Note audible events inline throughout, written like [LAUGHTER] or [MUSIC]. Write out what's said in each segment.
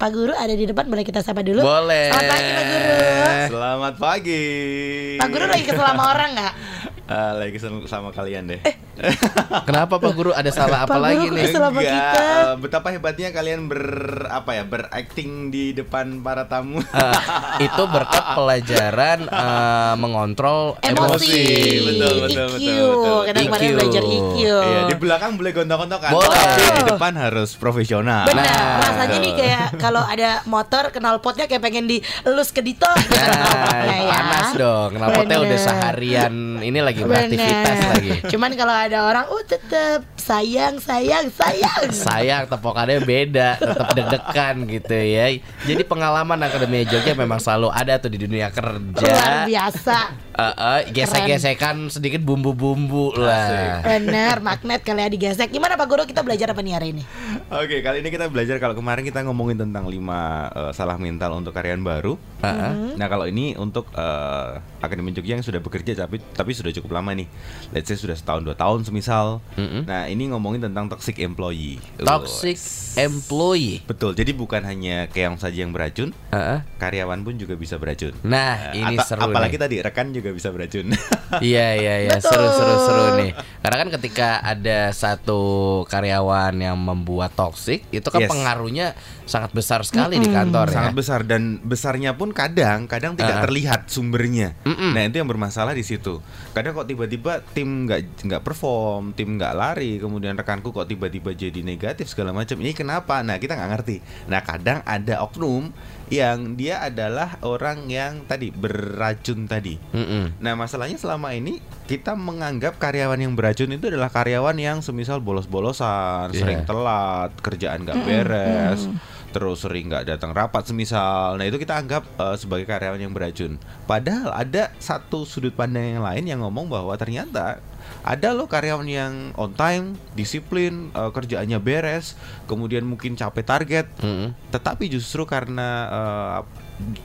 Pak Guru ada di depan boleh kita sapa dulu. Boleh. Selamat pagi Pak Guru. Selamat pagi. Pak Guru lagi kesel sama orang nggak? Eh, [LAUGHS] lagi kesel sama kalian deh. [LAUGHS] Kenapa Pak Guru ada salah apa Pak lagi Guru nih? Enggak, kita. eh, betapa hebatnya kalian ber apa ya berakting di depan para tamu. [LAUGHS] Eh, itu berkat pelajaran [LAUGHS] eh, mengontrol Emosi. emosi. Betul, betul, EQ. betul, betul. Karena kemarin belajar EQ. Iya, di belakang boleh gontok-gontokan, Boleh. tapi di depan harus profesional. Benar, Nah. rasanya nih kayak kalau ada motor kenal potnya kayak pengen dielus ke Dito gitu Nah, panas dong. Knalpotnya Bener. udah seharian ini lagi beraktivitas lagi. Cuman kalau ada orang, oh tetep sayang, sayang, sayang. Sayang tepokannya beda, tetap deg-degan gitu ya. Jadi pengalaman Akademi Jogja memang selalu ada tuh di dunia Luar kerja. biasa. Eh, eh, gesek-gesekan sedikit bumbu-bumbu lah. Bener, magnet kali ya digesek. Gimana Pak Guru kita belajar apa nih hari ini? Oke, kali ini kita belajar kalau kemarin kita ngomongin tentang lima eh, salah mental untuk karyawan baru. Heeh. Nah, kalau ini untuk eh, Akademi Jogja yang sudah bekerja tapi tapi sudah cukup lama nih. Let's say sudah setahun dua tahun semisal. Mm-mm. Nah, ini ngomongin tentang toxic employee. Toxic employee. Betul. Jadi bukan hanya keong saja yang beracun, Heeh. karyawan pun juga bisa beracun. Nah, Eh, ini seru apalagi nih. tadi rekan juga bisa beracun. [LAUGHS] Iya iya iya Betul. seru seru seru nih. Karena kan ketika ada satu karyawan yang membuat toksik, itu kan Yes. pengaruhnya sangat besar sekali di kantor ya. Sangat besar dan besarnya pun kadang kadang tidak Ah. terlihat sumbernya. Mm-mm. Nah, itu yang bermasalah di situ. Kadang kok tiba-tiba tim nggak nggak perform, tim nggak lari, kemudian rekanku kok tiba-tiba jadi negatif segala macam. Ini kenapa? Nah, kita nggak ngerti. Nah, kadang ada oknum yang dia adalah orang yang tadi beracun tadi. Mm-mm. Nah masalahnya selama ini kita menganggap karyawan yang beracun itu adalah karyawan yang semisal bolos-bolosan, Iya. sering telat, kerjaan nggak beres, terus sering nggak datang rapat semisal. Nah itu kita anggap eh, sebagai karyawan yang beracun. Padahal ada satu sudut pandang yang lain yang ngomong bahwa ternyata ada loh karyawan yang on time, disiplin, eh, kerjaannya beres, kemudian mungkin capek target, Mm-mm. tetapi justru karena eh,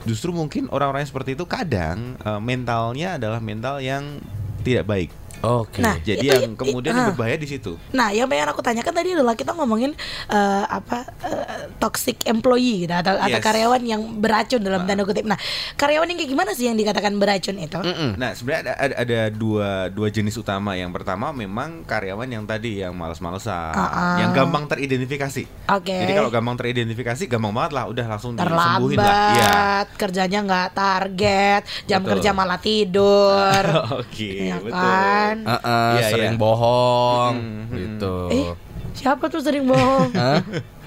justru mungkin orang-orang seperti itu kadang eh, mentalnya adalah mental yang tidak baik. Oke. Nah, Jadi Itu- yang kemudian ah. berbahaya di situ. Nah, yang pengen aku tanyakan tadi adalah kita ngomongin eh, apa eh, toxic employee gitu atau, atau Yes. karyawan yang beracun dalam tanda kutip. Nah, karyawan yang kayak gimana sih yang dikatakan beracun itu? Mm-mm. Nah, sebenarnya ada, ada, ada dua dua jenis utama. Yang pertama memang karyawan yang tadi yang malas-malesan, Ah, ah. yang gampang teridentifikasi. Oke. Jadi kalau gampang teridentifikasi, gampang banget lah, udah langsung disembuhin lah. Iya. Terlambat, kerjanya nggak target, jam Betul. kerja malah tidur. [LAUGHS] Oke, Ya betul. kan? Uh-uh, Iya, sering iya. bohong Mm-mm. gitu. Eh, siapa tuh sering bohong?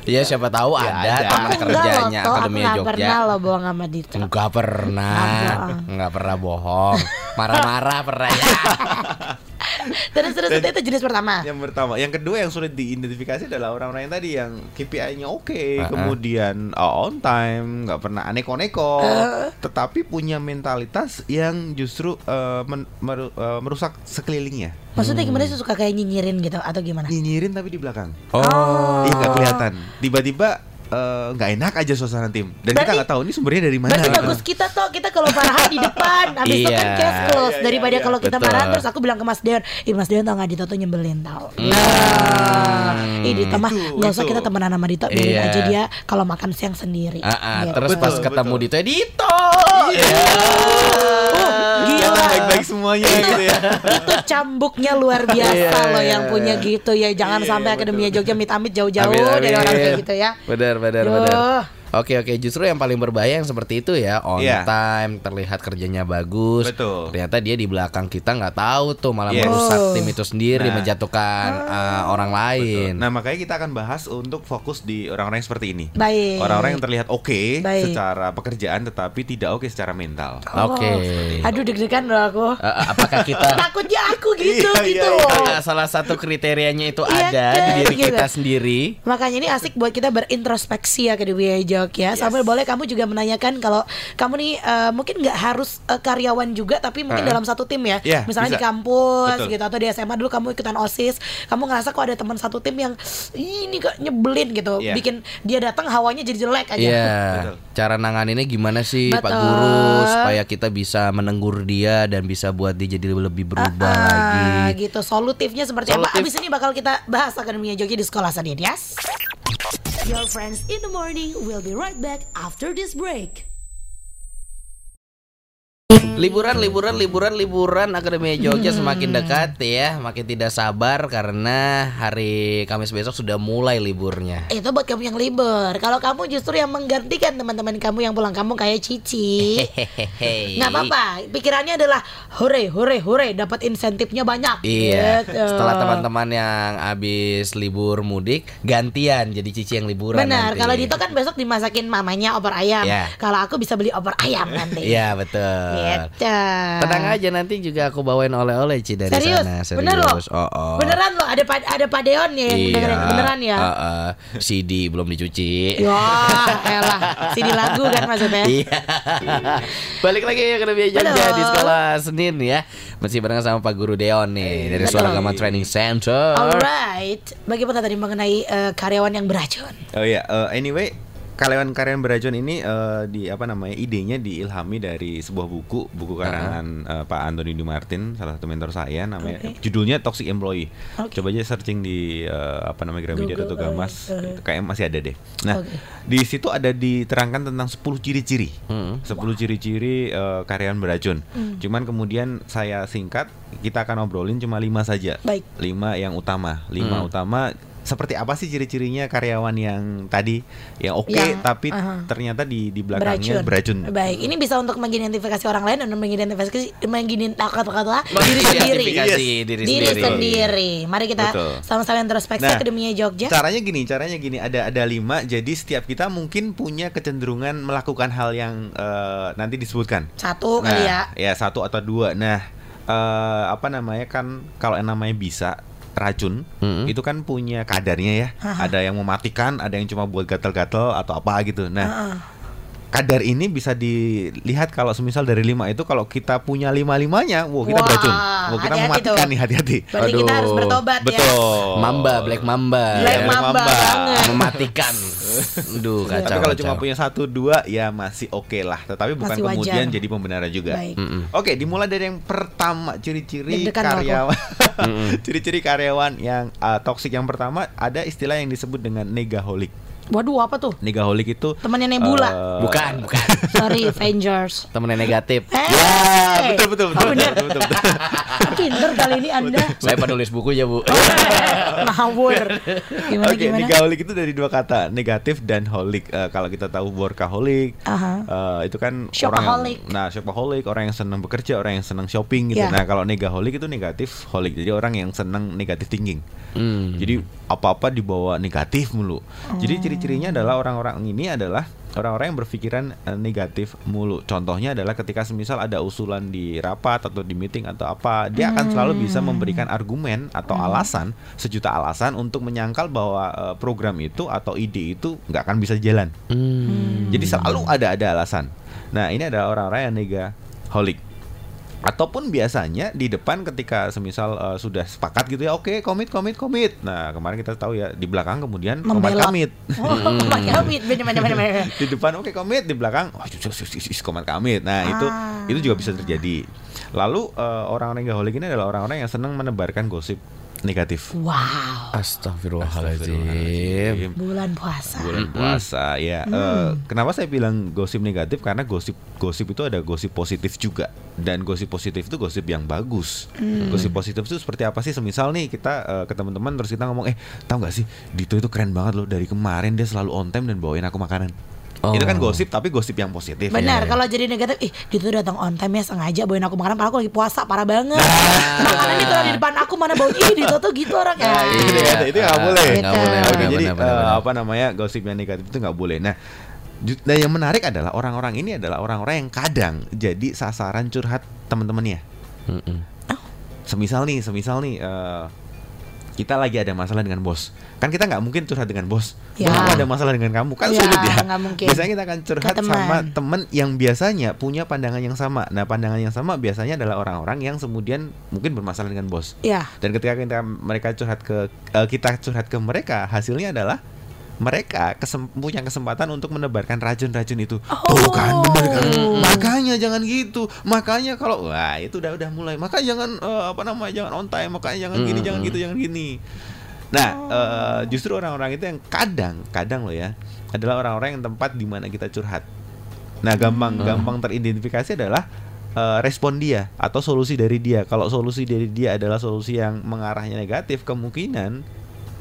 Iya siapa tahu Ya, ada teman Aku kerjanya enggak loh, Akademi Jogja. pernah lo bohong sama Dito. Enggak pernah, enggak pernah bohong. Marah-marah pernah ya. [LAUGHS] Terus terus itu, itu jenis pertama. Yang pertama, yang kedua yang sulit diidentifikasi adalah orang-orang yang tadi yang KPI-nya oke, Uh-uh. kemudian uh, on time, nggak pernah aneko-neko, tetapi punya mentalitas yang justru uh, men- meru- uh, merusak sekelilingnya. Maksudnya gimana sih suka kayak nyinyirin gitu atau gimana? Nyinyirin tapi di belakang, Oh. iya nggak kelihatan. Tiba-tiba uh, nggak enak aja suasana tim, dan kita Berarti- nggak tahu ini sumbernya dari mana. Berarti gitu. bagus kita tuh kita kalau marahan di depan [LAUGHS] Habis itu kan Iya. case close Iya, iya, Daripada iya. kalau kita Betul. marahan Terus aku bilang ke Mas Deon Ih Mas Deon tau gak Dito tuh nyebelin tau Hmm. Nah Ih Dito mah Itu, Gak usah kita temenan sama Dito Biarin Iya. aja dia Kalau makan siang sendiri ah, Gitu. terus pas Betul, ketemu betul. Dito, Dito. Iya. Oh, gila. Baik-baik semuanya itu, gitu ya. itu cambuknya luar biasa Iya, loh iya, yang punya iya. gitu ya jangan Iya, sampai akademia Jogja amit-amit jauh-jauh dari orang kayak gitu ya Benar, benar, Duh. benar. Oke oke justru yang paling berbahaya yang seperti itu ya on Iya. time terlihat kerjanya bagus Betul. ternyata dia di belakang kita nggak tahu tuh malah Yes. merusak Oh. tim itu sendiri Nah. menjatuhkan uh, orang lain Nah makanya kita akan bahas untuk fokus di orang-orang yang seperti ini. baik Orang-orang yang terlihat oke Baik. secara pekerjaan tetapi tidak oke secara mental. Oke. Oh. aduh deg-degan loh aku Uh, apakah kita [LAUGHS] takutnya aku gitu Iya, gitu iya, loh uh, salah satu kriterianya itu Iya ada di kan, diri gitu. kita sendiri Makanya ini asik buat kita berintrospeksi ya ke Dewi Jok ya. Sambil boleh kamu juga menanyakan kalau kamu nih eh, mungkin nggak harus eh, karyawan juga tapi mungkin Heeh. dalam satu tim ya. Iya, Misalnya di bisa. kampus Betul. gitu atau di SMA dulu kamu ikutan OSIS, kamu ngerasa kok ada teman satu tim yang "Ih, ini kok nyebelin gitu. Iya. Bikin dia datang hawanya jadi jelek aja. Iya, Betul. cara nanganinnya gimana sih Pak Betul. Guru supaya kita bisa menenggur dia dan bisa buat dia jadi lebih berubah Ah, lagi. gitu. Solutifnya seperti apa? Solutif. Abis ini bakal kita bahas akademinya Jogja di sekolah yes? Your friends in the morning will be right back after this break. Liburan, liburan, liburan, liburan Akademi Jogja semakin dekat ya, makin tidak sabar karena hari Kamis besok sudah mulai liburnya. Itu buat kamu yang libur. Kalau kamu justru yang menggantikan teman-teman kamu yang pulang kampung kayak Cici. Hehehe. Nggak apa-apa. Pikirannya adalah hore, hore, hore, dapat insentifnya banyak. Iya. Gitu. Setelah teman-teman yang habis libur mudik, gantian jadi Cici yang liburan. Benar. Kalau Dito kan besok dimasakin mamanya opor ayam. Iya. Kalau aku bisa beli opor ayam nanti. Iya betul. Gitu. Tenang aja nanti juga aku bawain oleh-oleh Ci dari Serius? sana. Serius. Bener loh? Oh, oh. Beneran loh ada pa- ada Padeon ya yang dengerin beneran ya. uh, uh, CD belum dicuci. Ya, elah, CD lagu kan maksudnya. Iya. Balik lagi ya ke Akademi Jogja di sekolah Senin ya. Masih bareng sama Pak Guru Deon nih dari Betul. Suara Gama Training Center. Alright, bagaimana tadi mengenai eh, karyawan yang beracun? Oh iya, eh, anyway, karyawan-karyawan beracun ini eh, di apa namanya idenya diilhami dari sebuah buku, buku karangan eh, Pak Antoni Di Martin, salah satu mentor saya, namanya Oke. judulnya Toxic Employee. Oke. Coba aja searching di eh, apa namanya Gramedia atau Gamas, eh, eh. kayak masih ada deh. Nah, Oke. di situ ada diterangkan tentang 10 ciri-ciri, Hmm. 10 ciri-ciri eh, karyawan beracun. Hmm. Cuman kemudian saya singkat, kita akan obrolin cuma lima saja. Baik. Lima yang utama, lima Hmm. utama seperti apa sih ciri-cirinya karyawan yang tadi yang oke Yang, tapi aha. ternyata di di belakangnya beracun. Baik, ini bisa untuk mengidentifikasi orang lain dan mengidentifikasi mengidentifikasi diri Mengidentifikasi sendiri. diri Diri sendiri. sendiri. Mari kita sama-sama introspeksi Nah, Akademia Jogja. Caranya gini, caranya gini ada ada lima. Jadi setiap kita mungkin punya kecenderungan melakukan hal yang eh, nanti disebutkan. Satu nah, kali ya. ya satu atau dua. Nah, eh, apa namanya kan kalau yang namanya bisa racun Mm-mm. itu kan punya kadarnya ya. Haha. Ada yang mematikan, ada yang cuma buat gatal-gatal atau apa gitu. Nah, Heeh. Kadar ini bisa dilihat kalau semisal dari lima itu kalau kita punya lima limanya, wow kita Wah, beracun, wow kita hati-hati mematikan tuh. nih hati-hati. Berarti kita harus Aduh, bertobat ya. Betul. Mamba, Black Mamba. Black Iya, Mamba, Mamba. Mematikan. Aduh, kacau. Tapi kalau kacau. cuma punya satu dua ya masih oke lah. Tetapi bukan Masih wajar. kemudian jadi pembenaran juga. Baik. Mm-mm. Oke, dimulai dari yang pertama ciri-ciri karyawan. [LAUGHS] ciri-ciri karyawan yang uh, toksik yang pertama ada istilah yang disebut dengan negaholic. Waduh, apa tuh? Negaholic itu Temannya Nebula. eh, Bukan, bukan. Sorry, Avengers. Temen yang negatif. Eh, Ya, betul betul betul. Oh, bener. betul, betul, betul. Pinter kali ini Anda. [LAUGHS] Saya penulis buku ya, Bu. Ngawur. Gimana Oke, gimana? negaholic itu dari dua kata, negatif dan holic. Eh, kalau kita tahu workaholic, Aha. eh, itu kan Shopaholic. orang yang, nah shopaholic orang yang senang bekerja, orang yang senang shopping gitu. Ya. Nah, kalau negaholic itu negatif holic. Jadi orang yang senang negatif thinking. Hmm. Jadi apa-apa dibawa negatif mulu. Jadi Oh. Ciri-cirinya adalah orang-orang ini adalah orang-orang yang berpikiran eh, negatif mulu. Contohnya adalah ketika semisal ada usulan di rapat atau di meeting atau apa, dia akan selalu Hmm. bisa memberikan argumen atau alasan sejuta alasan untuk menyangkal bahwa eh, program itu atau ide itu nggak akan bisa jalan. Hmm. Jadi selalu ada ada alasan. Nah ini adalah orang-orang yang negaholic. Ataupun biasanya di depan ketika semisal eh, sudah sepakat gitu ya, oke komit komit komit. Nah kemarin kita tahu ya di belakang kemudian komit Membelot. komit. Oh, [LAUGHS] bener bener bener. bener. di depan oke komit, di belakang oh komit komit. Nah itu Ah. itu juga bisa terjadi. Lalu eh, orang-orang negaholic ini adalah orang-orang yang senang menebarkan gosip negatif. Wow. Astagfirullahaladzim. Bulan puasa. bulan puasa ya. Eh, kenapa saya bilang gosip negatif? Karena gosip gosip itu ada gosip positif juga. Dan gosip positif itu gosip yang bagus. Gosip positif itu seperti apa sih? Semisal nih kita eh, ke teman-teman terus kita ngomong eh tahu nggak sih? Dito itu keren banget loh. Dari kemarin dia selalu on time dan bawain aku makanan Oh. itu kan gosip tapi gosip yang positif Benar, iya. kalau jadi negatif, ih dia tuh datang on time ya sengaja bawain aku makanan, padahal aku lagi puasa parah banget. Makanan ditaruh di depan aku mana bau, ih dia tuh gitu orang ya. Nah, itu Iya. itu nggak boleh. Nggak boleh, Oke, benar, jadi eh, apa namanya gosip yang negatif itu nggak boleh. Nah, nah yang menarik adalah orang-orang ini adalah orang-orang yang kadang jadi sasaran curhat teman-temannya. Mm-mm. Semisal nih, semisal nih eh, kita lagi ada masalah dengan bos. Kan kita nggak mungkin curhat dengan bos. Ya. Bos ada masalah dengan kamu. Kan Ya, sulit ya. Biasanya kita akan curhat teman. sama teman yang biasanya punya pandangan yang sama. Nah, pandangan yang sama biasanya adalah orang-orang yang kemudian mungkin bermasalah dengan bos. Ya. Dan ketika kita mereka curhat ke eh, kita curhat ke mereka, hasilnya adalah mereka kesem- punya kesempatan untuk menebarkan racun-racun itu. Oh. Tuh kan bener kan? Makanya jangan gitu. Makanya kalau wah itu udah udah mulai. Maka jangan eh, apa namanya? Jangan on time, makanya jangan gini, Mm, jangan mm. gitu, jangan gini. Nah, eh, justru orang-orang itu yang kadang, kadang loh ya, adalah orang-orang yang tempat di mana kita curhat. Nah, gampang gampang teridentifikasi adalah eh, respon dia atau solusi dari dia. Kalau solusi dari dia adalah solusi yang mengarahnya negatif, kemungkinan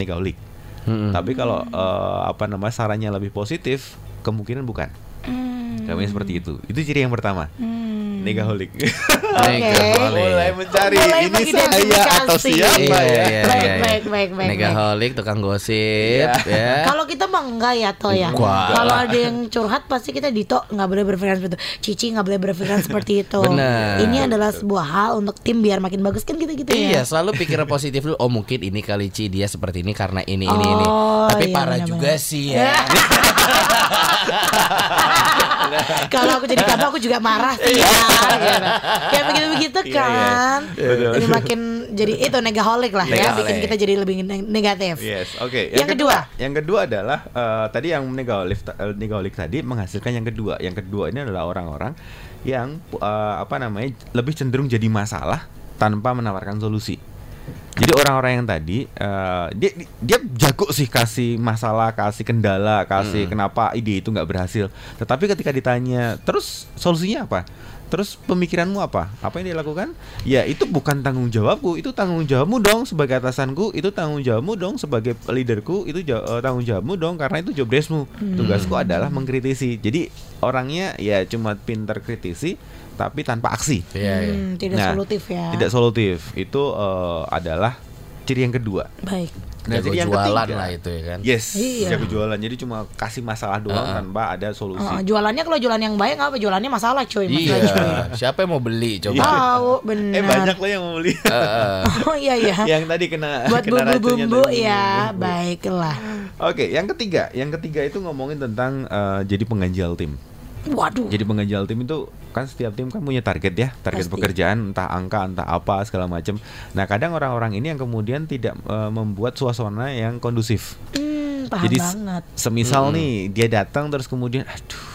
negatif. Mm-mm. Tapi kalau eh, apa namanya sarannya lebih positif, kemungkinan bukan. Hmm. Kami seperti itu. Itu ciri yang pertama. Hmm. Negaholik. Negaholik. Mulai mencari Mulai ini saya atau siapa Iya, ya? iya, Baik, iya. baik, baik, baik, Negaholik, tukang gosip, ya. [LAUGHS] Kalau kita mah enggak ya toh ya. Kalau ada yang curhat pasti kita dito nggak boleh berpikiran seperti itu. Cici nggak boleh berpikiran seperti itu. Benar. Ini adalah sebuah hal untuk tim biar makin bagus kan gitu gitu Iya, ya. selalu pikir positif dulu. Oh, mungkin ini kali Ci dia seperti ini karena ini ini ini. Oh, Tapi iya, parah benar-benar. juga sih ya. [LAUGHS] [LAUGHS] [LAUGHS] Kalau aku jadi kamu aku juga marah sih ya. gitu. Kayak begitu begitu Iya, iya. kan. Jadi makin jadi itu negaholik lah ya. Bikin kita jadi lebih ne- negatif. Yes, oke. Yang kedua? yang kedua adalah eh, tadi yang negaholik eh, negaholik tadi menghasilkan yang kedua. Yang kedua ini adalah orang-orang yang eh, apa namanya lebih cenderung jadi masalah tanpa menawarkan solusi. Jadi orang-orang yang tadi eh, dia dia jago sih kasih masalah, kasih kendala, kasih kenapa ide itu nggak berhasil. Tetapi ketika ditanya, terus solusinya apa? Terus pemikiranmu apa? Apa yang dia lakukan? Ya itu bukan tanggung jawabku, itu tanggung jawabmu dong sebagai atasanku, itu tanggung jawabmu dong sebagai leaderku, itu eh, tanggung jawabmu dong karena itu job deskmu. Tugasku adalah mengkritisi. Jadi orangnya ya cuma pinter kritisi tapi tanpa aksi. Hmm, tidak Nah, solutif ya. Tidak solutif. Itu eh, adalah ciri yang kedua. Baik. Nah, Jago jadi yang jualan ketiga- lah itu ya kan. Yes, Iya. jago jualan. Jadi cuma kasih masalah doang Uh-uh. tanpa ada solusi. Oh, jualannya kalau jualan yang baik apa? Jualannya masalah coy. Masalah Iya. coy. Siapa yang mau beli coba? Tahu benar. Eh banyak loh yang mau beli. Heeh. Oh iya iya. yang tadi kena Buat bumbu-bumbu ya, baiklah. Oke, yang ketiga, yang ketiga itu ngomongin tentang eh, jadi pengganjal tim. Waduh. Jadi pengganjal tim itu kan setiap tim kan punya target ya, target Pasti. pekerjaan entah angka entah apa segala macam. Nah, kadang orang-orang ini yang kemudian tidak eh, membuat suasana yang kondusif. Hmm, paham Jadi banget. semisal nih dia datang terus kemudian aduh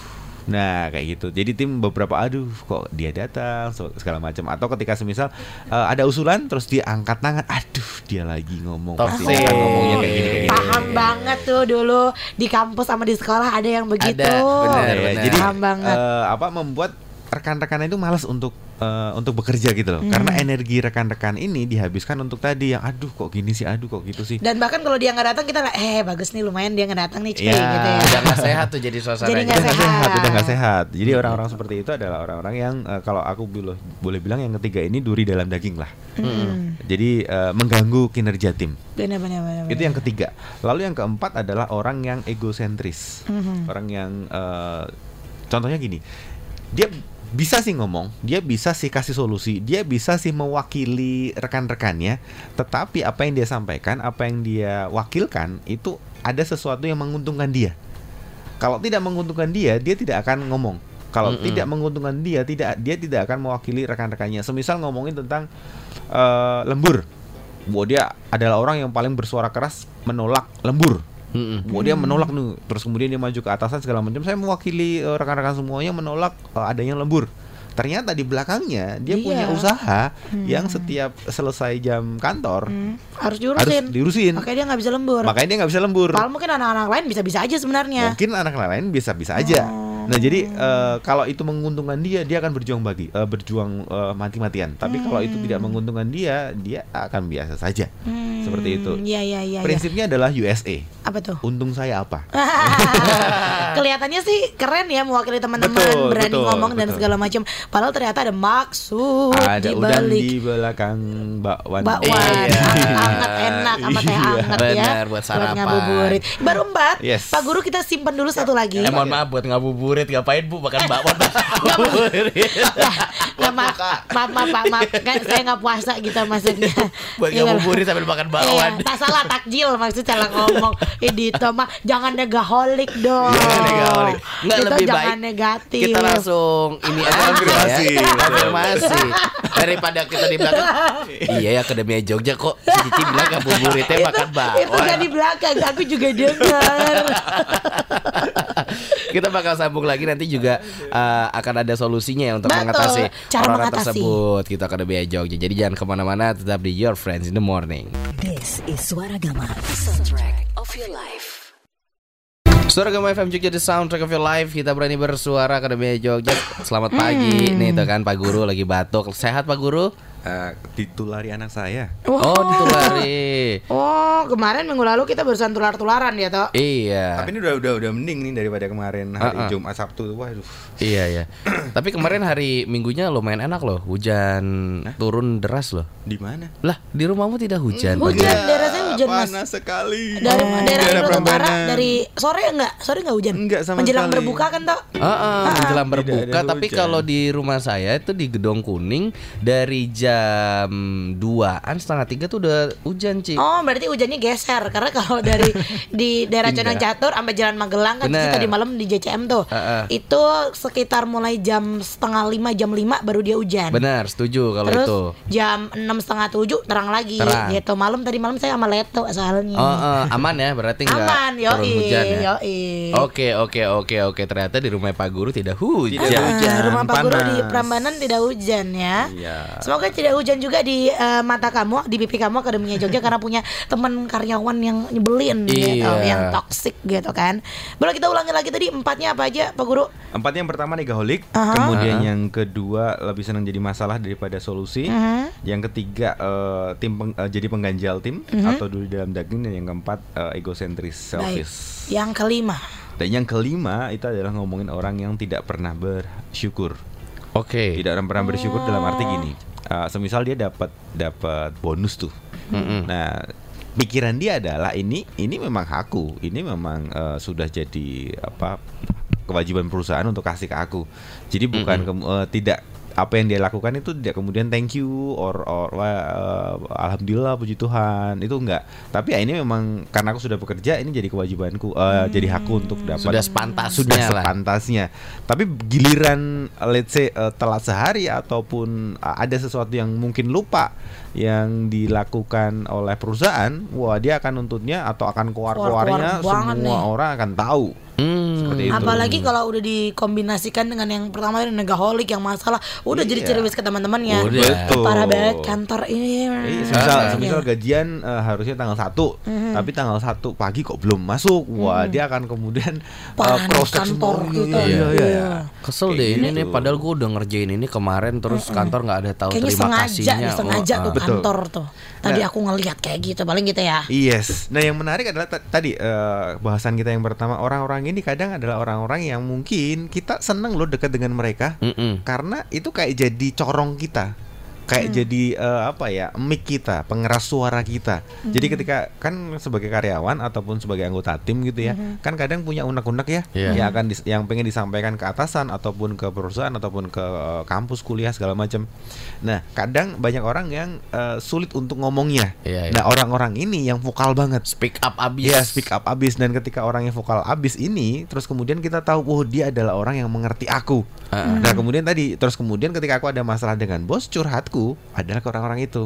Nah kayak gitu. Jadi tim beberapa aduh kok dia datang so- segala macam atau ketika semisal eh, ada usulan terus dia angkat tangan, aduh dia lagi ngomong pasti Toxic. dia akan ngomongnya kayak gini kayak gini. Paham banget tuh dulu di kampus sama di sekolah ada yang begitu. benar, Ya, ya. benar. Jadi Paham banget. eh, apa membuat rekan-rekan itu malas untuk eh, untuk bekerja gitu loh. Hmm. Karena energi rekan-rekan ini dihabiskan untuk tadi yang aduh kok gini sih, aduh kok gitu sih. Dan bahkan kalau dia nggak datang kita lah, eh bagus nih lumayan dia nggak datang nih cuy Ya. gitu ya. Udah nggak sehat tuh jadi suasananya. Jadi nggak sehat. sehat, udah nggak sehat. Jadi orang-orang seperti itu adalah orang-orang yang eh, kalau aku boleh boleh bilang yang ketiga ini duri dalam daging lah. Hmm. Jadi eh, mengganggu kinerja tim. Benar benar benar. Itu yang ketiga. Lalu yang keempat adalah orang yang egosentris. Mhm. Orang yang eh, contohnya gini. Dia bisa sih ngomong, dia bisa sih kasih solusi, dia bisa sih mewakili rekan-rekannya, tetapi apa yang dia sampaikan, apa yang dia wakilkan itu ada sesuatu yang menguntungkan dia. Kalau tidak menguntungkan dia, dia tidak akan ngomong. Kalau Mm-mm. tidak menguntungkan dia, tidak dia tidak akan mewakili rekan-rekannya. Semisal ngomongin tentang eh, lembur, bahwa dia adalah orang yang paling bersuara keras menolak lembur. Mm-mm. Bahwa dia menolak nih, terus kemudian dia maju ke atasan segala macam. Saya mewakili eh, rekan-rekan semuanya menolak eh, adanya lembur. Ternyata di belakangnya dia Iya. punya usaha yang setiap selesai jam kantor Hmm, harus harus diurusin. diurusin. Makanya dia nggak bisa lembur. Makanya dia nggak bisa lembur. Padahal mungkin anak-anak lain bisa-bisa aja sebenarnya. Mungkin anak lain bisa-bisa aja. Oh. Nah jadi eh, kalau itu menguntungkan dia, dia akan berjuang bagi, eh, berjuang eh, mati-matian. Tapi kalau itu tidak menguntungkan dia, dia akan biasa saja. Hmm, Seperti itu. Iya iya iya. iya. Prinsipnya adalah USA. Apa tuh? Untung saya apa? [LAUGHS] Kelihatannya sih keren ya mewakili teman-teman, berani betul, ngomong dan betul. segala macam. Padahal ternyata ada maksud Ada di udang balik di belakang bakwan. bakwan Iya. [LAUGHS] hangat enak [LAUGHS] sama teh Iya. hangat ya Benar, buat sarapan. ngabuburit baru empat Yes. pak guru kita simpan dulu satu lagi Eh mohon maaf buat ngabuburit ngapain bu makan bakwan ngabuburit Lah, lah, maaf, maaf, maaf, maaf, maaf. Kan saya nggak puasa gitu maksudnya. [LAUGHS] buat Iya, ngabuburit sambil makan bakwan Iya, tak salah takjil maksud salah ngomong. Ini mah jangan negaholik dong. Jangan negaholik. Nggak, Itu lebih jangan baik negatif. kita langsung ini aja Konfirmasi. ya. konfirmasi [LAUGHS] daripada kita di belakang iya ya akademi Jogja kok si Cici bilang ngabuburitnya makan itu bakwan gak di belakang, aku juga dengar. [LAUGHS] kita bakal sambung lagi nanti juga uh, akan ada solusinya ya untuk Betul. mengatasi Cara orang mengatasi. tersebut. Kita akan lebih Jogja. Jadi jangan ke mana-mana, tetap di Your Friends in the Morning. This is Suara Gama, the soundtrack of your life. Suara Gama FM Jogja The Soundtrack of Your Life Kita berani bersuara Akademi Jogja Selamat pagi Nih tuh kan Pak Guru lagi batuk Sehat Pak Guru? Eh, ditulari anak saya. Oh ditulari Oh, kemarin minggu lalu kita barusan tular-tularan ya, toh. Iya Tapi ini udah udah udah mending nih daripada kemarin hari Ah, ah. Jumat Sabtu. Waduh. Iya ya [CLEARS THROAT] Tapi kemarin hari minggunya lumayan enak loh Hujan turun deras loh Di mana? Lah di rumahmu tidak hujan Hujan, Guru? Hujan, Mas. Panas sekali. Dari daerah Daerah Indo Utara Prambanan. dari sore enggak? Sore enggak hujan? Enggak sama Menjelang sekali. berbuka kan, toh? Ah, ah, menjelang Tidak berbuka tapi hujan. kalau di rumah saya itu di Gedong Kuning dari jam 2an setengah tiga tuh udah hujan Ci Oh, berarti hujannya geser karena kalau dari [LAUGHS] di daerah Pindah. Condong Catur sampai Jalan Magelang kan Bener. kita di malam di JCM tuh. Ah, ah. Itu sekitar mulai jam setengah lima jam lima baru dia hujan. Benar setuju kalau Terus itu jam enam setengah tujuh terang lagi Terang. gitu. Malam tadi malam saya sama Leto soalnya. Oh, eh, aman ya berarti nggak Aman, turun yoi, hujan ya. yoi. Oke oke oke oke ternyata di rumah Pak Guru tidak hujan. Tidak Ah, hujan, rumah Pak Guru di. Prambanan tidak hujan ya. Iya. Semoga tidak hujan juga di eh, mata kamu, di pipi kamu Akademinya Jogja karena punya teman karyawan yang nyebelin gitu, Iya. yang toksik gitu kan. Boleh kita ulangi lagi tadi empatnya apa aja Pak Guru? Empat yang pertama negaholik, Aha. kemudian Aha. yang kedua lebih senang jadi masalah daripada solusi, Mhm. yang ketiga eh, tim peng- eh, jadi pengganjal tim atau dulu dalam daging dan yang keempat eh, egosentris, Baik. selfish. Yang kelima. Dan yang kelima itu adalah ngomongin orang yang tidak pernah bersyukur. Oke. Tidak pernah bersyukur dalam arti gini. eh, semisal dia dapat dapat bonus tuh. Mm-mm. Nah, pikiran dia adalah ini ini memang hakku, ini memang eh, sudah jadi apa kewajiban perusahaan untuk kasih ke aku. Jadi bukan kem- eh, tidak apa yang dia lakukan itu tidak kemudian thank you or or eh, alhamdulillah puji Tuhan itu enggak. Tapi ya ini memang karena aku sudah bekerja ini jadi kewajibanku eh, jadi hakku untuk dapat Sudah sepantasnya sudah lah. sepantasnya. Tapi giliran let's say eh, telat sehari ataupun eh, ada sesuatu yang mungkin lupa yang dilakukan oleh perusahaan, wah dia akan nuntutnya atau akan Keluar-keluar banget semua nih. orang akan tahu. Hmm. Seperti itu. Apalagi kalau udah dikombinasikan dengan yang pertama ini negaholik yang masalah udah jadi Iya. cerewet ke teman-temannya. Betul. Parah banget kantor ini. Iya, semisal, Ah. semisal gajian eh, harusnya tanggal 1 Mhm. tapi tanggal 1 pagi kok belum masuk. Wah, dia akan kemudian cross check kantor gitu. Iya, iya, iya. Iya. Kesel Kayak deh ini gitu. nih padahal gue udah ngerjain ini kemarin terus kantor nggak ada tahu Kayaknya terima sengaja kasihnya. sengaja Oh, tuh. Betul. kantor tuh. Tadi Nah. aku ngelihat kayak gitu, paling gitu ya. Yes. Nah, yang menarik adalah ta- tadi eh, bahasan kita yang pertama orang-orang ini kadang adalah orang-orang yang mungkin kita seneng loh dekat dengan mereka Mm-mm. karena itu kayak jadi corong kita. Kayak Hmm. jadi eh, apa ya? mic kita, pengeras suara kita. Jadi Hmm. ketika kan sebagai karyawan ataupun sebagai anggota tim gitu ya, Hmm. kan kadang punya unek-unek ya Iya. yang akan dis- yang pengen disampaikan ke atasan ataupun ke perusahaan ataupun ke eh, kampus kuliah segala macam. Nah, kadang banyak orang yang eh, sulit untuk ngomongnya. Iya, iya. Nah, orang-orang ini yang vokal banget. Speak up abis. Iya, speak up abis dan ketika orang yang vokal abis ini, terus kemudian kita tahu, oh dia adalah orang yang mengerti aku. Ah. Nah kemudian tadi, terus kemudian ketika aku ada masalah dengan bos, curhatku adalah ke orang-orang itu,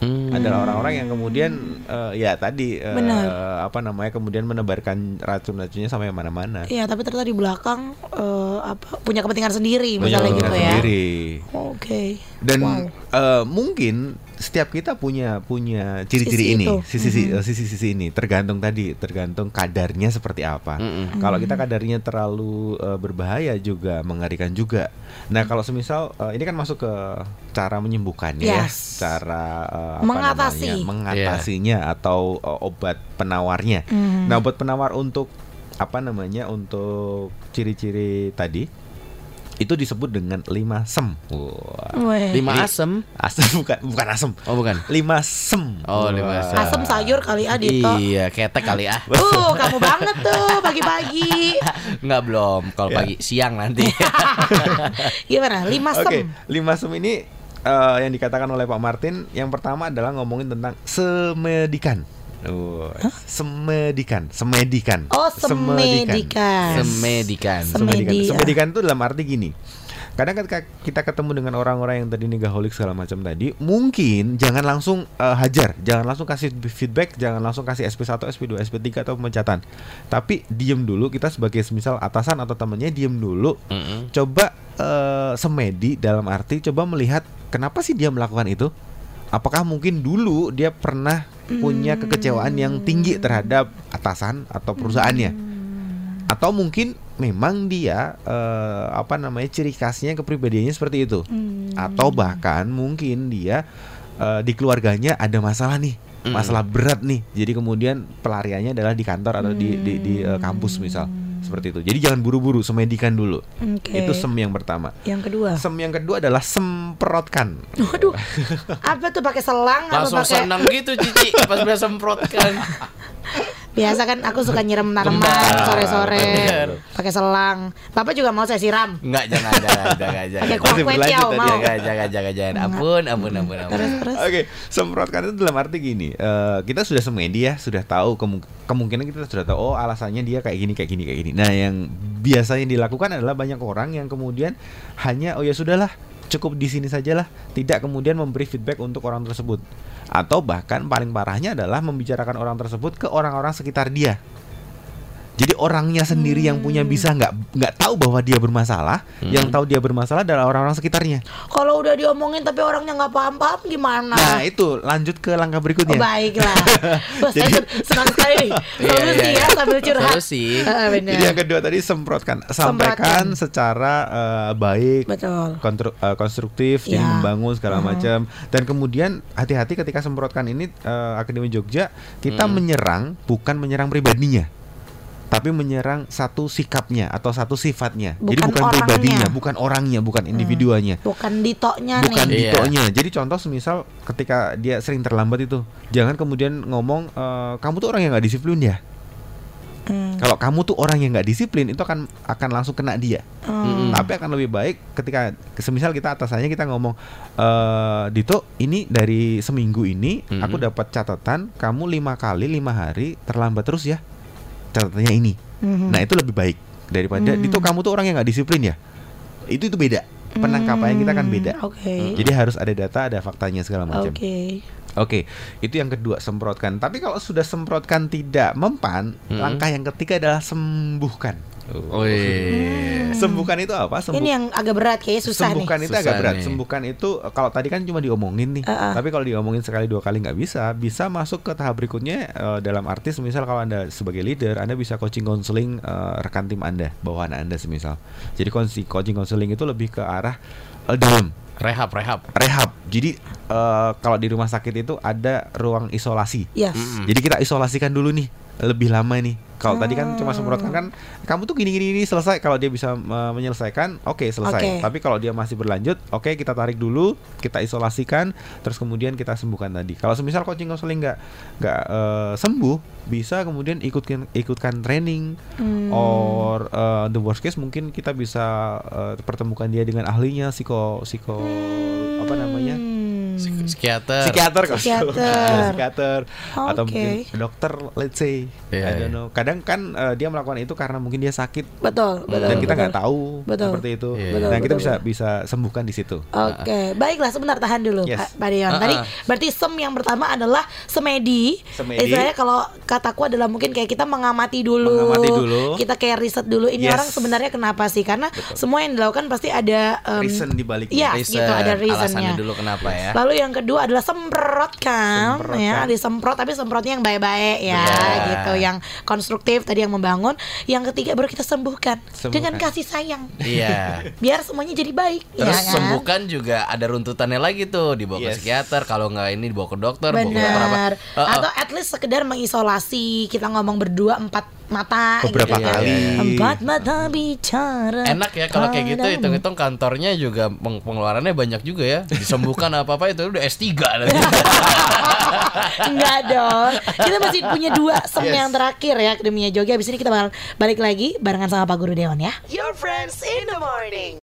Hmm. adalah orang-orang yang kemudian eh, ya tadi eh, Benar. apa namanya kemudian menebarkan racun-racunnya sampai mana-mana. Iya, tapi ternyata di belakang eh, apa punya kepentingan sendiri Punya misalnya gitu kepentingan ya. sendiri. Oke. Dan Wow. eh, mungkin setiap kita punya punya ciri-ciri ini, itu. sisi eh, sisi-sisi ini tergantung tadi, tergantung kadarnya seperti apa. Mm-mm. Kalau kita kadarnya terlalu eh, berbahaya juga mengerikan juga. Nah, kalau semisal eh, ini kan masuk ke cara menyembuhkannya ya, Yes. cara eh, apa Mengatasi. namanya, mengatasinya atau eh, obat penawarnya. Mhm. Nah, obat penawar untuk apa namanya? Untuk ciri-ciri tadi itu disebut dengan lima sem. Wah. Weh. Lima asem. Asem [LAUGHS] bukan bukan asem. Oh bukan. Lima sem. Oh, lima sem. Asam sayur kali ah Dito. Iya, ketek kali ah. [LAUGHS] Uh, kamu banget tuh pagi-pagi. [LAUGHS] Nggak belum. Kalau Ya. pagi siang nanti. Gimana? Lima Oke, sem. lima sem ini eh, yang dikatakan oleh Pak Martin yang pertama adalah ngomongin tentang semedikan. Oh, semedikan, semedikan. Oh, semedikan. Semedikan. Semedi. Semedikan. Semedikan itu dalam arti gini. kadang ketika kita ketemu dengan orang-orang yang tadi negaholik segala macam tadi, mungkin jangan langsung eh, hajar, jangan langsung kasih feedback, jangan langsung kasih SP1, SP2, SP3 atau pemecatan. Tapi diem dulu kita sebagai misal atasan atau temannya diem dulu. Mm-mm. Coba eh, semedi dalam arti coba melihat kenapa sih dia melakukan itu? Apakah mungkin dulu dia pernah punya kekecewaan yang tinggi terhadap atasan atau perusahaannya? Atau mungkin memang dia eh, apa namanya ciri khasnya kepribadiannya seperti itu? Atau bahkan mungkin dia eh, di keluarganya ada masalah nih, masalah berat nih. Jadi kemudian pelariannya adalah di kantor atau di di, di, eh, kampus misal seperti itu. Jadi jangan buru-buru, semedikan dulu. Oke. Itu sem yang pertama. Yang kedua. Sem yang kedua adalah semprotkan. Waduh. Apa tuh pakai selang Langsung apa pakai senang gitu Cici pas udah semprotkan. [LAUGHS] Biasa kan aku suka nyiram tanaman sore-sore pakai selang. Bapak juga mau saya siram. Enggak, jangan, jangan, jangan, jangan. Pakai Masih kuah kue tadi, mau. Jangan, jangan, jangan, jangan. Ampun, ampun, ampun, ampun. Terus terus. Oke, semprotkan itu dalam arti gini. eh, kita sudah semedi ya, sudah tahu kemu- kemungkinan kita sudah tahu oh alasannya dia kayak gini, kayak gini, kayak gini. Nah, yang biasanya dilakukan adalah banyak orang yang kemudian hanya oh ya sudahlah, cukup di sini sajalah, tidak kemudian memberi feedback untuk orang tersebut. Atau bahkan paling parahnya adalah membicarakan orang tersebut ke orang-orang sekitar dia. Jadi orangnya sendiri yang punya bisa nggak nggak tahu bahwa dia bermasalah, yang tahu dia bermasalah adalah orang-orang sekitarnya. Kalau udah diomongin tapi orangnya nggak paham-paham gimana? Nah itu lanjut ke langkah Oh, berikutnya. baiklah. [LAUGHS] Wah, saya Jadi- sen- senang sekali nih. [LAUGHS] Iya, Solusi iya, ya iya. sambil curhat. Solusi. Eh, [LAUGHS] benar. Jadi yang kedua tadi semprotkan, sampaikan secara eh, baik, Betul. kontru- eh, konstruktif, jadi Ya. membangun segala macam. Dan kemudian hati-hati ketika semprotkan ini eh, Akademi Jogja kita menyerang bukan menyerang pribadinya. Tapi menyerang satu sikapnya atau satu sifatnya. Jadi Bukan bukan orangnya. pribadinya, bukan orangnya, bukan individuanya. Bukan ditoknya bukan nih. Iya. ditonya. Jadi contoh semisal ketika dia sering terlambat itu, jangan kemudian ngomong eh, kamu tuh orang yang nggak disiplin ya. Hmm. Kalau kamu tuh orang yang nggak disiplin itu akan akan langsung kena dia. Hmm. Tapi akan lebih baik ketika semisal kita atasannya kita ngomong eh Dito ini dari seminggu ini Mhm. aku dapat catatan kamu lima kali lima hari terlambat terus ya catatannya ini. Mhm. Nah itu lebih baik daripada Dito kamu tuh orang yang nggak disiplin ya. Itu itu beda. Penangkapannya kita kan beda. Hmm, Oke. Jadi harus ada data, ada faktanya segala macam. Oke. Oke, itu yang kedua semprotkan. Tapi kalau sudah semprotkan tidak mempan, Mm-mm. langkah yang ketiga adalah sembuhkan. Oh, iya. Sembuhkan itu apa? Sembuh- Ini yang agak berat kayaknya susah sembuhkan nih. itu Susah agak berat. nih. Sembuhkan itu kalau tadi kan cuma diomongin nih. Uh-uh. Tapi kalau diomongin sekali dua kali nggak bisa, bisa masuk ke tahap berikutnya eh, dalam arti semisal kalau Anda sebagai leader, Anda bisa coaching counseling eh, rekan tim Anda, bawahan Anda semisal. Jadi coaching coaching counseling itu lebih ke arah eh, dalam Rehab, rehab. rehab. Jadi eh, kalau di rumah sakit itu ada ruang isolasi. Yes. Mm-mm. Jadi kita isolasikan dulu nih lebih lama nih. Kalau tadi kan cuma Oh. semprotkan kan kamu tuh gini gini gini selesai. Kalau dia bisa uh, menyelesaikan, oke selesai. Oke. Tapi kalau dia masih berlanjut, oke kita tarik dulu, kita isolasikan, terus kemudian kita sembuhkan tadi. Kalau semisal coaching counseling nggak nggak uh, sembuh, bisa kemudian ikutkan ikutkan training, Hmm. or uh, the worst case mungkin kita bisa uh, pertemukan dia dengan ahlinya psiko psiko apa namanya Hmm. Psikiater. psikiater kalau Psikiater. [LAUGHS] psikiater atau Oke. mungkin dokter let's say Iya, I don't iya. know kadang kan eh, dia melakukan itu karena mungkin dia sakit Betul, betul. dan kita nggak betul. tahu Betul. seperti itu Iya. Betul, nah kita betul, bisa betul. bisa sembuhkan di situ Oke, baiklah sebentar tahan dulu Yes. Pak Pak Dion. Tadi Ah, ah. berarti sem yang pertama adalah semedi. Semedi. Istilahnya kalau kataku adalah mungkin kayak kita mengamati dulu. Mengamati dulu. Kita kayak riset dulu ini Yes. orang sebenarnya kenapa sih? Karena semua yang dilakukan pasti ada em, reason di baliknya Iya, Reason, gitu ada alasannya reasonnya. dulu kenapa ya? Lalu yang kedua adalah semprotkan, Semprotkan. ya, disemprot tapi semprotnya yang baik-baik ya, Benar. gitu, yang konstruktif tadi yang membangun. Yang ketiga baru kita sembuhkan, Sembuhkan. dengan kasih sayang, Iya. [LAUGHS] biar semuanya jadi baik. Terus ya kan? sembuhkan juga ada runtutannya lagi tuh dibawa ke Yes. psikiater kalau nggak ini dibawa ke dokter bawa ke dokter apa Benar. Eh, eh, Atau at least sekedar mengisolasi. Kita ngomong berdua empat mata Beberapa gitu kali. Empat mata bicara. enak ya kalau kayak gitu hitung-hitung kantornya juga peng- pengeluarannya banyak juga ya disembuhkan apa apa itu udah S3 [LAUGHS] nanti. Enggak dong. Kita masih punya dua sem Yes. yang terakhir ya Akademia Jogja. Abis ini kita bakal balik lagi barengan sama Pak Guru Dewan ya. Your friends in the morning.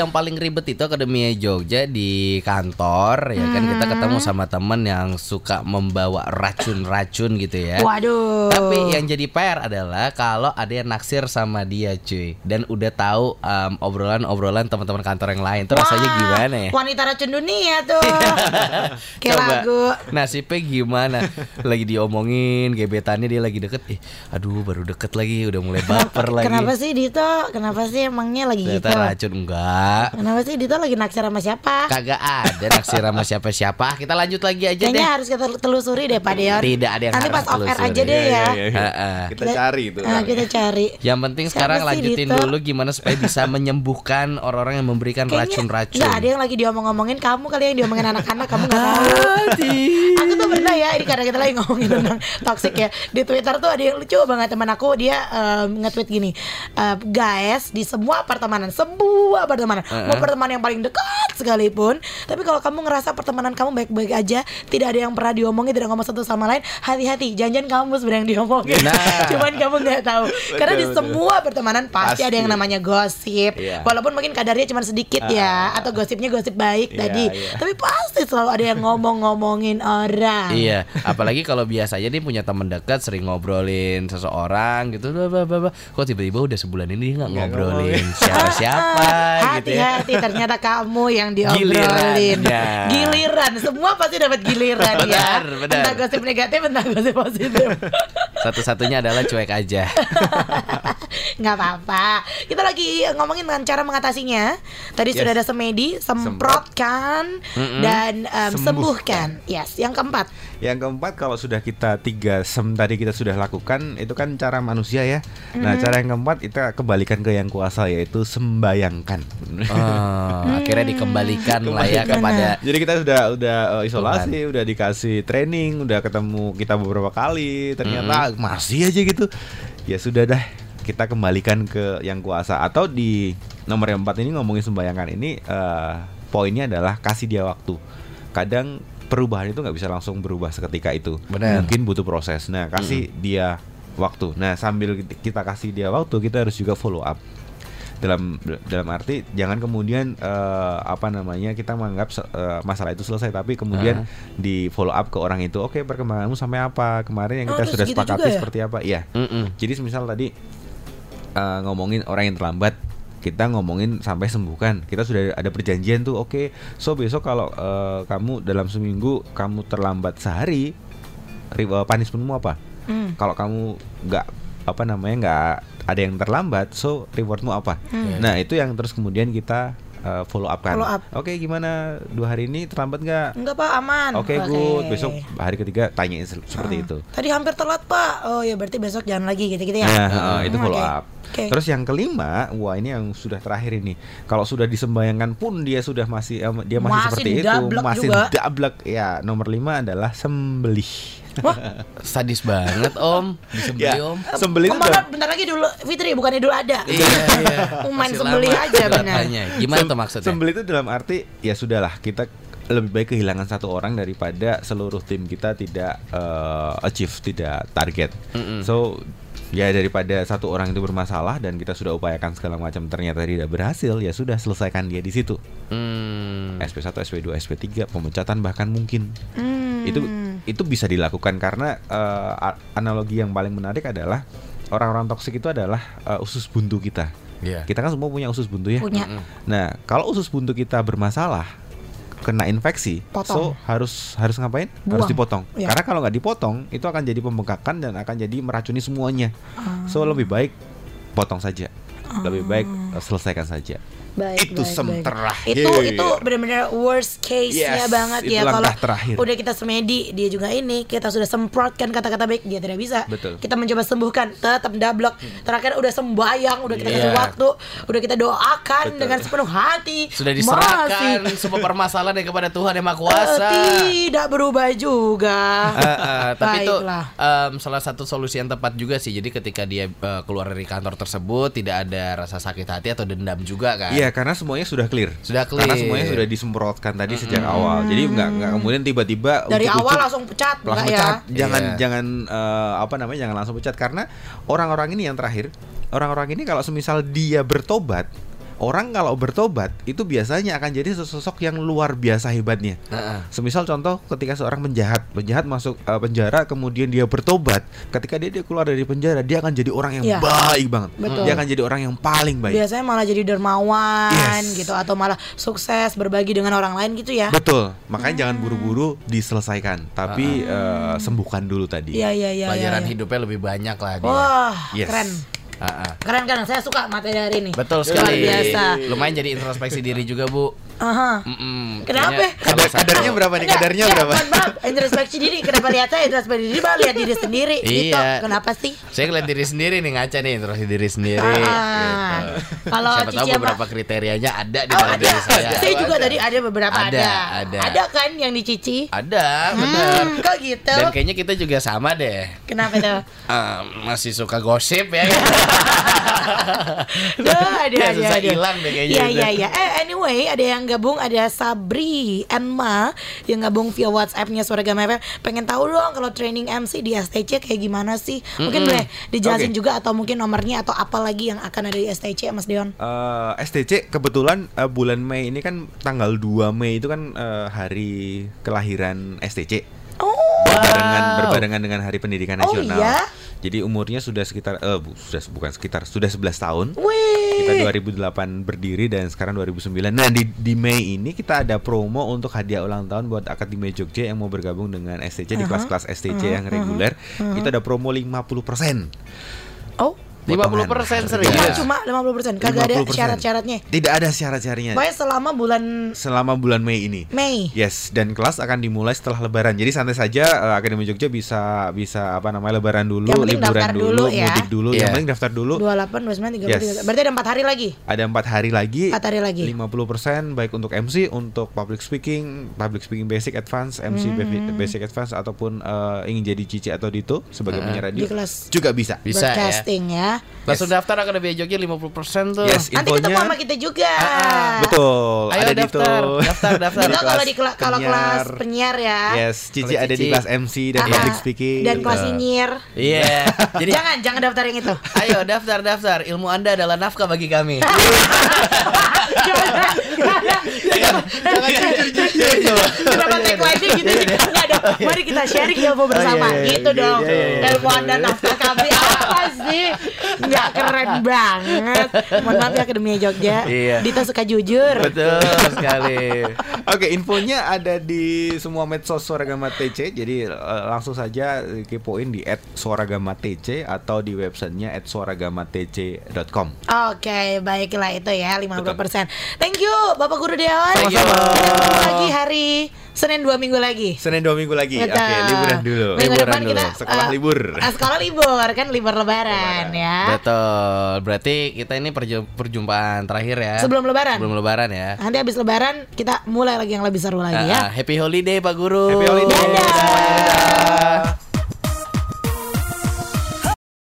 Yang paling ribet itu Akademia Jogja di kantor ya kan kita ketemu sama temen yang suka membawa racun-racun gitu ya. Waduh. Tapi yang jadi PR adalah kalau ada yang naksir sama dia cuy dan udah tahu um, obrolan-obrolan teman-teman kantor yang lain. Itu rasanya Wah, gimana ya? Wanita racun dunia tuh. [LAUGHS] Kayak lagu. Nasibnya gimana? Lagi diomongin gebetannya dia lagi deket. Eh, aduh baru deket lagi udah mulai baper [LAUGHS] lagi. Kenapa sih Dito? Kenapa sih emangnya lagi Ternyata gitu? racun enggak. Kenapa sih Dito lagi naksir sama siapa? Kagak ada naksir sama siapa-siapa. Kita lanjut lagi aja Kayaknya deh. harus kita telusuri deh Pak Dion. Tidak ada yang Nanti harus pas off air aja deh ya. Heeh. Kita cari itu. Nah, kita cari. Yang penting Siapa sekarang lanjutin Dito? dulu gimana supaya bisa menyembuhkan orang-orang yang memberikan racun-racun. nggak ada yang lagi diomong-ngomongin kamu kali yang diomongin anak-anak kamu nggak tahu. aku tuh pernah ya ini karena kita lagi ngomongin tentang toxic ya di Twitter tuh ada yang lucu banget teman aku dia em, nge-tweet gini "Eh, guys di semua pertemanan semua pertemanan mau pertemanan yang paling dekat sekalipun tapi kalau kamu ngerasa pertemanan kamu baik-baik aja tidak ada yang pernah diomongin tidak ngomong satu sama lain hati-hati jangan kamu sebenarnya yang diomongin Nah. [LAUGHS] cuman kamu nggak tahu karena di betul. semua pertemanan pasti, ada yang Pasti. namanya gosip Iya. walaupun mungkin kadarnya cuma sedikit ya atau gosipnya gosip baik Iya, tadi iya. tapi pasti selalu ada yang ngomong-ngomongin orang Iya, apalagi kalau biasanya dia punya teman dekat sering ngobrolin seseorang gitu, blah, blah, blah. kok tiba-tiba udah sebulan ini dia nggak Nggak ngobrolin siapa-siapa [LAUGHS] gitu ya. Hati-hati ternyata kamu yang diobrolin Giliran, ya. Giliran Semua pasti dapat giliran ya Benar, benar. Entah gosip negatif Entah gosip positif Satu-satunya adalah cuek aja. [LAUGHS] nggak apa-apa. Kita lagi ngomongin dengan cara mengatasinya. Tadi Yes. sudah ada semedi Semprotkan Dan em, Sembuhkan. sembuhkan. Yes. Yang keempat. Yang keempat kalau sudah kita tiga sem tadi kita sudah lakukan itu kan cara manusia ya. Nah cara yang keempat kita kembalikan ke yang kuasa yaitu sembayangkan. Oh, [LAUGHS] akhirnya dikembalikan lah ya kepada Jadi kita sudah udah uh, isolasi, udah dikasih training, udah ketemu kita beberapa kali, ternyata masih aja gitu. Ya sudah dah, kita kembalikan ke yang kuasa atau di nomor yang empat ini ngomongin sembayangan ini eh, poinnya adalah kasih dia waktu. Kadang perubahan itu nggak bisa langsung berubah seketika itu. Benar. Mungkin butuh proses. Nah, kasih dia waktu. Nah, sambil kita kasih dia waktu, kita harus juga follow up dalam dalam arti jangan kemudian eh, apa namanya kita menganggap eh, masalah itu selesai tapi kemudian di follow up ke orang itu oke perkembanganmu sampai apa kemarin yang Oh, kita terus sudah gitu sepakati ya? seperti apa iya Mm-mm. jadi semisal tadi eh, ngomongin orang yang terlambat kita ngomongin sampai sembuhkan kita sudah ada perjanjian tuh oke so besok kalau eh, kamu dalam seminggu kamu terlambat sehari ri- eh, punishmentmu apa Hmm. kalau kamu nggak apa namanya nggak ada yang terlambat so rewardmu apa? Nah itu yang terus kemudian kita uh, follow up kan. Hmm. Follow up. oke gimana? Dua hari ini terlambat nggak? Enggak pak. Aman. Oke good. Besok hari ketiga tanyain se- seperti itu. Tadi hampir telat pak. Oh ya berarti besok jangan lagi gitu-gitu ya? Nah, uh, itu Hmm, follow oke. up. Oke. Terus yang kelima, wah ini yang sudah terakhir ini. Kalau sudah disembayangkan pun dia sudah masih eh, dia masih, Masih seperti itu, masih juga. dablek. Ya, nomor lima adalah sembelih. [LAUGHS] Sadis banget Om, disembeli Ya, Om. sembelih itu Ke mana dalam- bentar lagi dulu Fitri bukan Idul Adha Iya, iya. [LAUGHS] Main sembelih aja, benar. Gimana Sem- tuh maksudnya? Sembelih itu dalam arti ya sudahlah kita lebih baik kehilangan satu orang daripada seluruh tim kita tidak eh, achieve, tidak target. Mm-mm. So ya daripada satu orang itu bermasalah dan kita sudah upayakan segala macam ternyata tidak berhasil, ya sudah selesaikan dia di situ. Hmm. SP1, SP2, SP3, pemecatan bahkan mungkin. Hmm. Itu itu bisa dilakukan karena a- analogi yang paling menarik adalah orang-orang toksik itu adalah eh, usus buntu kita. Iya. Kita kan semua punya usus buntu ya. Punya Nah, kalau usus buntu kita bermasalah, kena infeksi, Potong. so harus harus ngapain? Buang. Harus dipotong. Iya. Karena kalau nggak dipotong, itu akan jadi pembengkakan dan akan jadi meracuni semuanya. Ah. So lebih baik potong saja. Lebih baik eh, selesaikan saja. Baik, Itu baik, sem baik. terakhir. Itu itu benar-benar worst case-nya Yes, banget ya kalau terakhir. udah kita semedi dia juga ini kita sudah semprotkan kata-kata baik dia tidak bisa. Betul. Kita mencoba sembuhkan tetap dablek. Terakhir udah sembayang, udah kita kasih Iya. waktu, udah kita doakan dengan sepenuh hati. Sudah Masih, diserahkan semua permasalahan dari kepada Tuhan yang Maha eh, Kuasa. tidak berubah juga. Eh, eh, tapi itu em, salah satu solusi yang tepat juga sih. Jadi ketika dia eh, keluar dari kantor tersebut tidak ada rasa sakit hati atau dendam juga kan? Iya, karena semuanya sudah clear. Sudah Karena clear. semuanya sudah disemprotkan tadi sejak awal. Jadi nggak nggak kemudian tiba-tiba Dari ujuk-ujuk awal langsung pecat, langsung enggak ya? pecat. Jangan Iya. jangan eh, apa namanya? Jangan langsung pecat karena orang-orang ini yang terakhir, orang-orang ini kalau semisal dia bertobat, orang kalau bertobat itu biasanya akan jadi sosok yang luar biasa hebatnya. Heeh. Semisal contoh ketika seorang penjahat, penjahat masuk eh, penjara kemudian dia bertobat, ketika dia, dia keluar dari penjara dia akan jadi orang yang Iya. baik banget. Betul. Dia akan jadi orang yang paling baik. Biasanya malah jadi dermawan Yes. gitu atau malah sukses berbagi dengan orang lain gitu ya. Betul. Makanya jangan buru-buru diselesaikan, tapi eh, sembuhkan dulu tadi. Iya iya iya. Pelajaran iya, iya. hidupnya lebih banyak lah dia. Wah, Yes. keren. Heeh. Keren kan? Saya suka materi hari ini. Betul Luar sekali. biasa. Lumayan jadi introspeksi diri juga, Bu. Aha. Mm-mm. Kenapa? Kayaknya Kadar- kadarnya berapa nih? Enggak, Kadarnya ya, berapa? maaf, introspeksi diri. Kenapa lihat saya introspeksi diri? Malah lihat diri sendiri. Gitu. Iya. Kenapa sih? Saya ngeliat diri sendiri nih ngaca nih introspeksi diri sendiri. Ah. gitu. Kalau Siapa tahu Cici apa? beberapa kriterianya ada di Oh, dalam ada. diri saya. Saya juga tadi ada beberapa Ada, ada. ada. kan yang dicuci? Ada, benar. Hmm, kok gitu? Dan kayaknya kita juga sama deh. Kenapa tuh? [LAUGHS] Ah, masih suka gosip ya. Duh, ada Ya, ada susah ada. hilang deh kayaknya Iya iya iya. Eh anyway, ada yang gabung ada Sabri Enma yang gabung via WhatsApp-nya Suara Gama FM. Pengen tahu dong kalau training MC di STC kayak gimana sih? Mungkin boleh dijelasin Oke. juga atau mungkin nomornya atau apa lagi yang akan ada di STC Mas Dion? Eh, STC kebetulan eh, bulan Mei ini kan tanggal 2 Mei itu kan eh, hari kelahiran STC. Berbarengan berbarengan dengan Hari Pendidikan Oh, Nasional. iya? Jadi umurnya sudah sekitar eh bu- sudah bukan sekitar sudah 11 tahun. Wih. Kita 2008 berdiri dan sekarang 2009. Nah, di di Mei ini kita ada promo untuk hadiah ulang tahun buat Akademi Jogja yang mau bergabung dengan STC di kelas-kelas STC yang reguler. Itu ada promo 50%. Oh. 50% serius. Cuma cuma 50%. Kagak ada 50%. syarat-syaratnya. Tidak ada syarat-syaratnya. Pokoknya selama bulan Selama bulan Mei ini. Mei. Yes, dan kelas akan dimulai setelah Lebaran. Jadi santai saja eh, Akademi Jogja bisa bisa apa namanya Lebaran dulu, liburan dulu, dulu ya. mudik dulu. Iya. Yang penting daftar dulu. 28, 29, 30, Yes. 33. Berarti ada 4 hari lagi. Ada empat hari lagi. Empat hari lagi. 50% baik untuk MC, untuk public speaking, public speaking basic, advance, MC Hmm. ba- basic, advance ataupun eh, ingin jadi Cici atau Dito sebagai penyiar radio Di kelas juga bisa. Bisa ya. broadcasting ya. Langsung daftar Akademi Jogja 50% tuh. Yes, Nanti ketemu infonya sama kita juga. betul. Ayo ada daftar, daftar, daftar. Kalau kelas di kela- kalau kelas penyiar ya. Yes, Cici Kalau ada di Cici. kelas MC dan Ah, public speaking. Dan kelas nyinyir. Iya. [LAUGHS] Jadi jangan, jangan daftar yang itu. ayo daftar daftar. Ilmu Anda adalah nafkah bagi kami. [LAUGHS] Kenapa tagline-nya gitu sih? Enggak ada. Mari kita sharing ilmu bersama. iya, iya, gitu iya, dong. iya, iya, iya. Ilmu Anda nafkah kami apa sih? Enggak keren banget. Mohon maaf ya Akademi Jogja. Iya. Dita suka jujur. Betul sekali. Oke, infonya ada di semua medsos Suaragama TC. Jadi eh, langsung saja kepoin di @suaragamatc atau di websitenya @suaragamatc.com. Oke, baiklah itu ya 50%. Thank you Bapak Guru Dewan. Sama-sama. Kita ketemu lagi hari Senin dua minggu lagi. Senin dua minggu lagi. Betul. Oke, liburan dulu. Minggu Liburan depan dulu. kita Sekolah eh, libur. eh, sekolah libur kan libur lebaran ya. Betul. Berarti kita ini perju- perjumpaan terakhir ya. Sebelum lebaran. Sebelum lebaran ya. Nanti habis lebaran kita mulai lagi yang lebih seru lagi Ah, ya. happy holiday Pak Guru. Happy holiday. Dadah. Dadah.